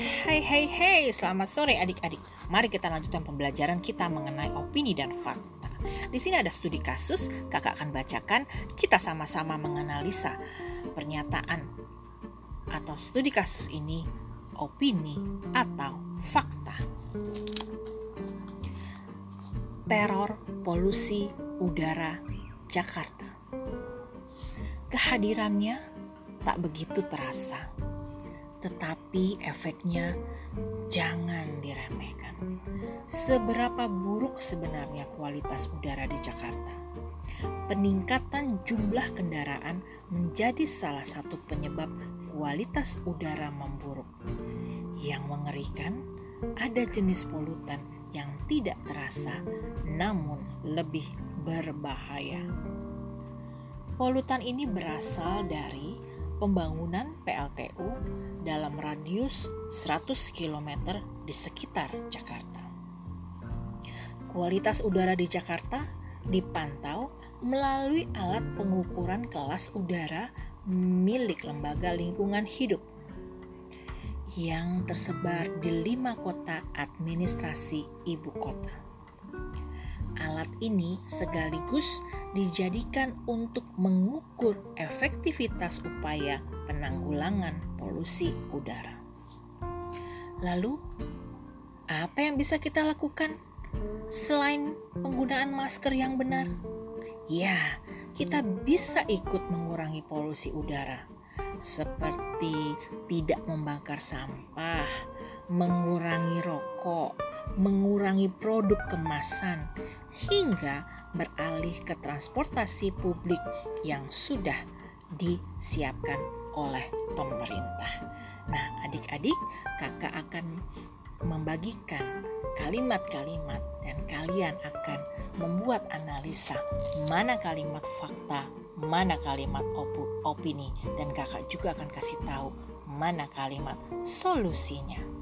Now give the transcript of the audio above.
Hey hey, selamat sore adik-adik. Mari kita lanjutkan pembelajaran kita mengenai opini dan fakta. Di sini ada studi kasus, kakak akan bacakan, kita sama-sama menganalisa pernyataan atau studi kasus ini, opini atau fakta. Teror polusi udara Jakarta. Kehadirannya tak begitu terasa tetapi efeknya jangan diremehkan. Seberapa buruk sebenarnya kualitas udara di Jakarta? Peningkatan jumlah kendaraan menjadi salah satu penyebab kualitas udara memburuk. Yang mengerikan, ada jenis polutan yang tidak terasa namun lebih berbahaya. Polutan ini berasal dari pembangunan PLTU radius 100 km di sekitar Jakarta. Kualitas udara di Jakarta dipantau melalui alat pengukuran kelas udara milik Lembaga Lingkungan Hidup yang tersebar di lima kota administrasi ibu kota. Alat ini sekaligus dijadikan untuk mengukur efektivitas upaya penanggulangan polusi udara. Lalu, apa yang bisa kita lakukan selain penggunaan masker yang benar? Ya, kita bisa ikut mengurangi polusi udara, seperti tidak membakar sampah, mengurangi rokok, mengurangi produk kemasan, hingga beralih ke transportasi publik yang sudah disiapkan oleh pemerintah. Nah, adik-adik, kakak akan membagikan kalimat-kalimat dan kalian akan membuat analisa mana kalimat fakta, mana kalimat op opini dan kakak juga akan kasih tahu mana kalimat solusinya.